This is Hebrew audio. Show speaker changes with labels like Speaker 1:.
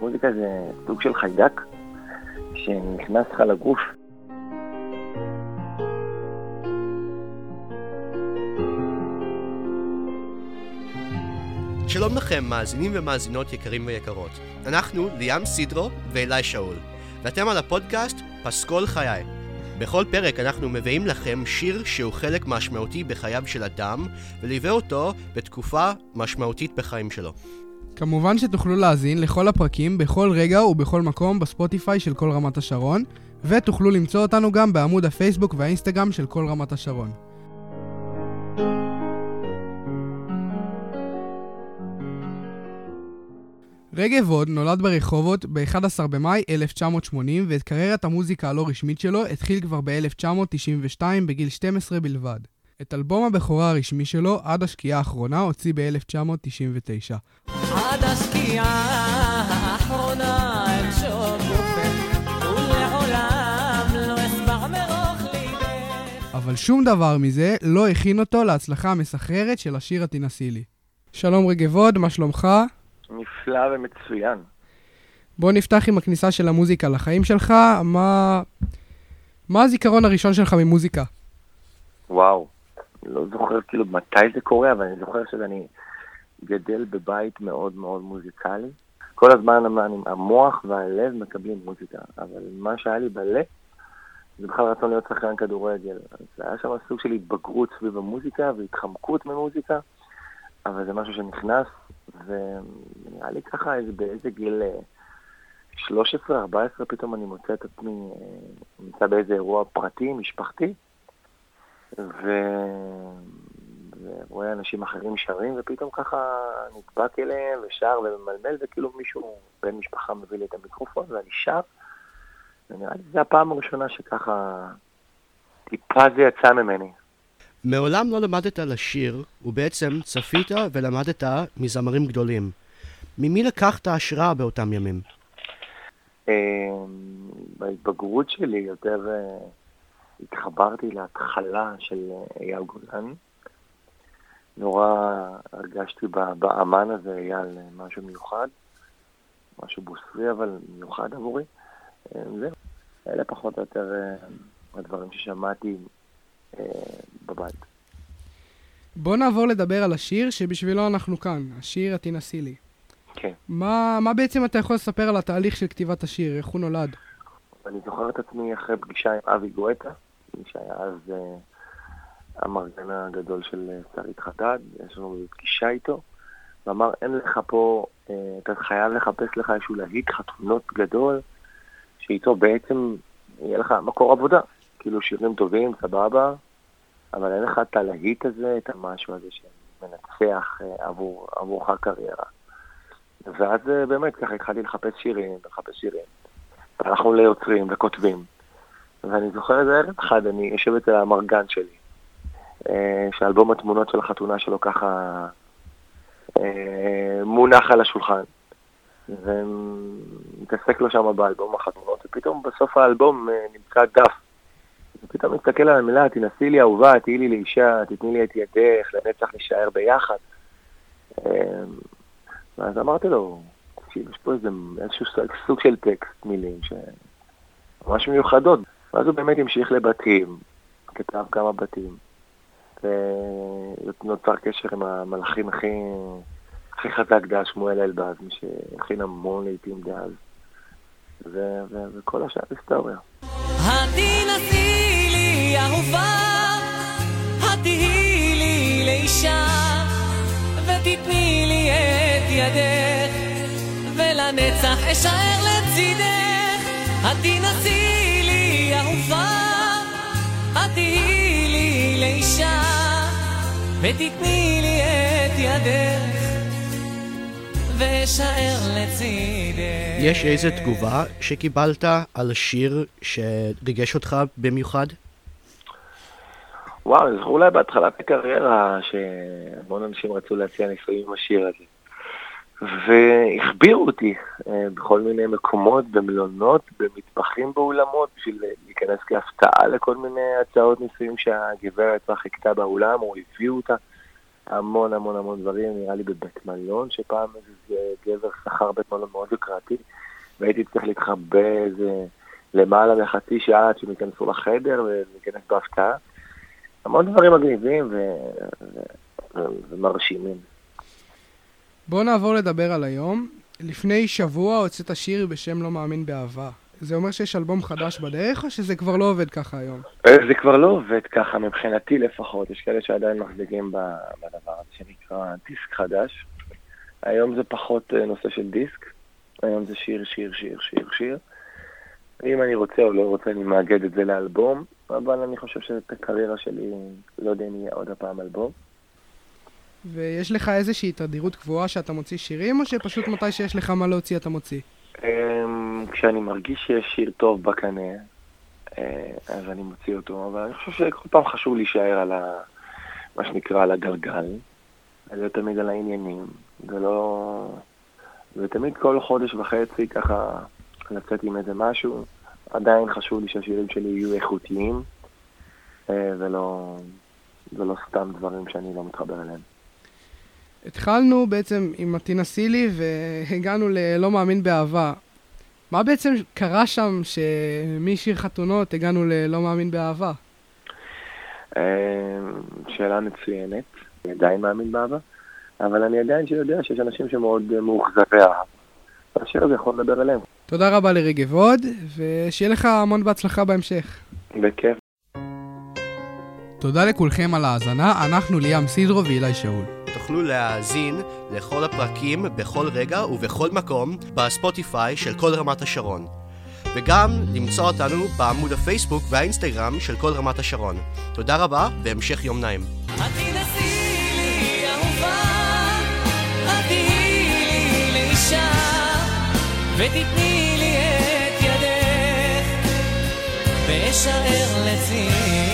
Speaker 1: מוזיקה זה סוג של חיידק שנכנס לך לגוף.
Speaker 2: שלום לכם, מאזינים ומאזינות יקרים ויקרות. אנחנו ליאם סידרו ואלי שאול, ואתם על הפודקאסט פסקול חיי. בכל פרק אנחנו מביאים לכם שיר שהוא חלק משמעותי בחייו של אדם, וליווה אותו בתקופה משמעותית בחיים שלו.
Speaker 3: כמובן שתוכלו להאזין לכל הפרקים בכל רגע ובכל מקום בספוטיפיי של כל רמת השרון, ותוכלו למצוא אותנו גם בעמוד הפייסבוק והאינסטגרם של כל רמת השרון. רגב הוד נולד ברחובות ב-11 במאי 1980 ואת קריירת המוזיקה הלא רשמית שלו התחיל כבר ב-1992 בגיל 12 בלבד. את אלבום הבכורה הרשמי שלו, עד השקיעה האחרונה, הוציא ב-1999. עד השקיעה האחרונה אל שוב ולעולם לא אשבע מרוך ליבך. אבל שום דבר מזה לא הכין אותו להצלחה המסחררת של השיר התינסילי. שלום רגבוד, מה שלומך?
Speaker 1: נפלא ומצוין.
Speaker 3: בוא נפתח עם הכניסה של המוזיקה לחיים שלך. מה, מה הזיכרון הראשון שלך ממוזיקה?
Speaker 1: וואו, לא זוכר כאילו מתי זה קורה, אבל אני זוכר שאני גדל בבית מאוד מאוד מוזיקלי. כל הזמן המוח והלב מקבלים מוזיקה, אבל מה שהיה לי בלב זה בכלל רצון להיות שחקן כדורגל. אז היה שם סוג של התבגרות סביב המוזיקה והתחמקות ממוזיקה, אבל זה משהו שנכנס ונראה לי ככה איזה, באיזה גיל 13-14 אה, פתאום אני מוצא את עצמי אה, נמצא באיזה אירוע פרטי, משפחתי, ו... ורואה אנשים אחרים שרים, ופתאום ככה נדבק אליהם ושר וממלמל, וכאילו מישהו, בן משפחה מביא לי את המיקרופון ואני שר, ונראה לי שזו הפעם הראשונה שככה טיפה זה יצא ממני.
Speaker 2: מעולם לא למדת לשיר, ובעצם צפית ולמדת מזמרים גדולים. ממי לקחת השראה באותם ימים?
Speaker 1: אמ, בהתבגרות שלי יותר אה, התחברתי להתחלה של אה, אייל גולן. נורא הרגשתי באמן הזה, אייל, משהו מיוחד, משהו בוסרי, אבל מיוחד עבורי. אמ, זהו, אלה פחות או יותר אה, הדברים ששמעתי בבית.
Speaker 3: בוא נעבור לדבר על השיר שבשבילו אנחנו כאן, השיר התינשי לי.
Speaker 1: כן.
Speaker 3: מה, מה בעצם אתה יכול לספר על התהליך של כתיבת השיר, איך הוא נולד?
Speaker 1: אני זוכר את עצמי אחרי פגישה עם אבי גואטה, מי שהיה אז uh, המרגן הגדול של שרית חדד, יש לנו פגישה איתו, ואמר, אין לך פה, uh, אתה חייב לחפש לך איזשהו להיט חתונות גדול, שאיתו בעצם יהיה לך מקור עבודה. כאילו שירים טובים, סבבה, אבל אין לך את הלהיט הזה, את המשהו הזה שמנצח אה, עבור, עבורך קריירה. ואז אה, באמת ככה התחלתי לחפש שירים, לחפש שירים. והלכנו ליוצרים וכותבים. ואני זוכר איזה ערב אחד, אני יושב אצל המרגן שלי, אה, שאלבום התמונות של החתונה שלו ככה מונח על השולחן. ומתעסק לו שם באלבום החתונות, ופתאום בסוף האלבום נמצא דף ופתאום מסתכל על המילה, תנסי לי אהובה, תהיי לי לאישה, תתני לי את ידך, לנצח נשאר ביחד. ואז אמרתי לו, תקשיב, יש פה איזה, איזשהו סוג של טקסט, מילים, שממש מיוחדות. ואז הוא באמת המשיך לבתים, כתב כמה בתים, ונוצר קשר עם המלאכים הכי, הכי חזק דאז, שמואל אלבז, מי שהכין המון לעיתים דאז, וכל השאר היסטוריה. אהובה, התהי לי ותתני לי ידך, ולנצח אשאר לצידך. התנסי לי אהובה, התהי לי ותתני לי את ידך. ואשאר לצידך.
Speaker 2: יש איזה תגובה שקיבלת על שיר שריגש אותך במיוחד?
Speaker 1: וואו, אני זוכר אולי בהתחלת הקריירה שהמון אנשים רצו להציע ניסויים עם השיר הזה. והחביאו אותי אה, בכל מיני מקומות, במלונות, במטבחים באולמות, בשביל להיכנס כהפתעה לכל מיני הצעות ניסויים שהגברת כבר חיכתה באולם, או הביאו אותה. המון המון המון דברים, נראה לי בבית מלון, שפעם איזה גבר שכר בית מלון מאוד יוקרתי, והייתי צריך להתחבא איזה למעלה מחצי שעה עד שהם ייכנסו לחדר ולהיכנס בהפתעה. המון דברים מגניבים. ו... ו... ומרשימים.
Speaker 3: בואו נעבור לדבר על היום. לפני שבוע הוצאת שיר בשם לא מאמין באהבה. זה אומר שיש אלבום חדש בדרך, או שזה כבר לא עובד ככה היום?
Speaker 1: אה, זה כבר לא עובד ככה, מבחינתי לפחות. יש כאלה שעדיין מחזיקים בדבר הזה שנקרא דיסק חדש. היום זה פחות אה, נושא של דיסק, היום זה שיר, שיר, שיר, שיר, שיר. אם אני רוצה או לא רוצה, אני מאגד את זה לאלבום, אבל אני חושב שאת הקריירה שלי, לא יודע אם יהיה עוד הפעם אלבום.
Speaker 3: ויש לך איזושהי תדירות קבועה שאתה מוציא שירים, או שפשוט מתי שיש לך מה להוציא אתה מוציא?
Speaker 1: אמ, כשאני מרגיש שיש שיר טוב בקנה, אה, אז אני מוציא אותו, אבל אני חושב שכל פעם חשוב להישאר על ה... מה שנקרא על הגלגל, להיות תמיד על העניינים, ולא... ותמיד כל חודש וחצי ככה לצאת עם איזה משהו. עדיין חשוב לי שהשירים שלי יהיו איכותיים, אה, ולא, ולא סתם דברים שאני לא מתחבר אליהם.
Speaker 3: התחלנו בעצם עם סילי והגענו ל"לא מאמין באהבה". מה בעצם קרה שם שמשיר חתונות הגענו ל"לא מאמין באהבה"?
Speaker 1: אה, שאלה מצוינת. אני עדיין מאמין באהבה, אבל אני עדיין יודע שיש אנשים שמאוד מאוכזבי אהבה. השיר הזה יכול לדבר עליהם.
Speaker 3: תודה רבה לרגב עוד, ושיהיה לך המון בהצלחה בהמשך.
Speaker 1: בכיף.
Speaker 3: תודה לכולכם על ההאזנה, אנחנו ליאם סידרו ואילי שאול.
Speaker 2: תוכלו להאזין לכל הפרקים בכל רגע ובכל מקום בספוטיפיי של כל רמת השרון. וגם למצוא אותנו בעמוד הפייסבוק והאינסטגרם של כל רמת השרון. תודה רבה והמשך יום נעים. ותתני לי את ידך ואשאר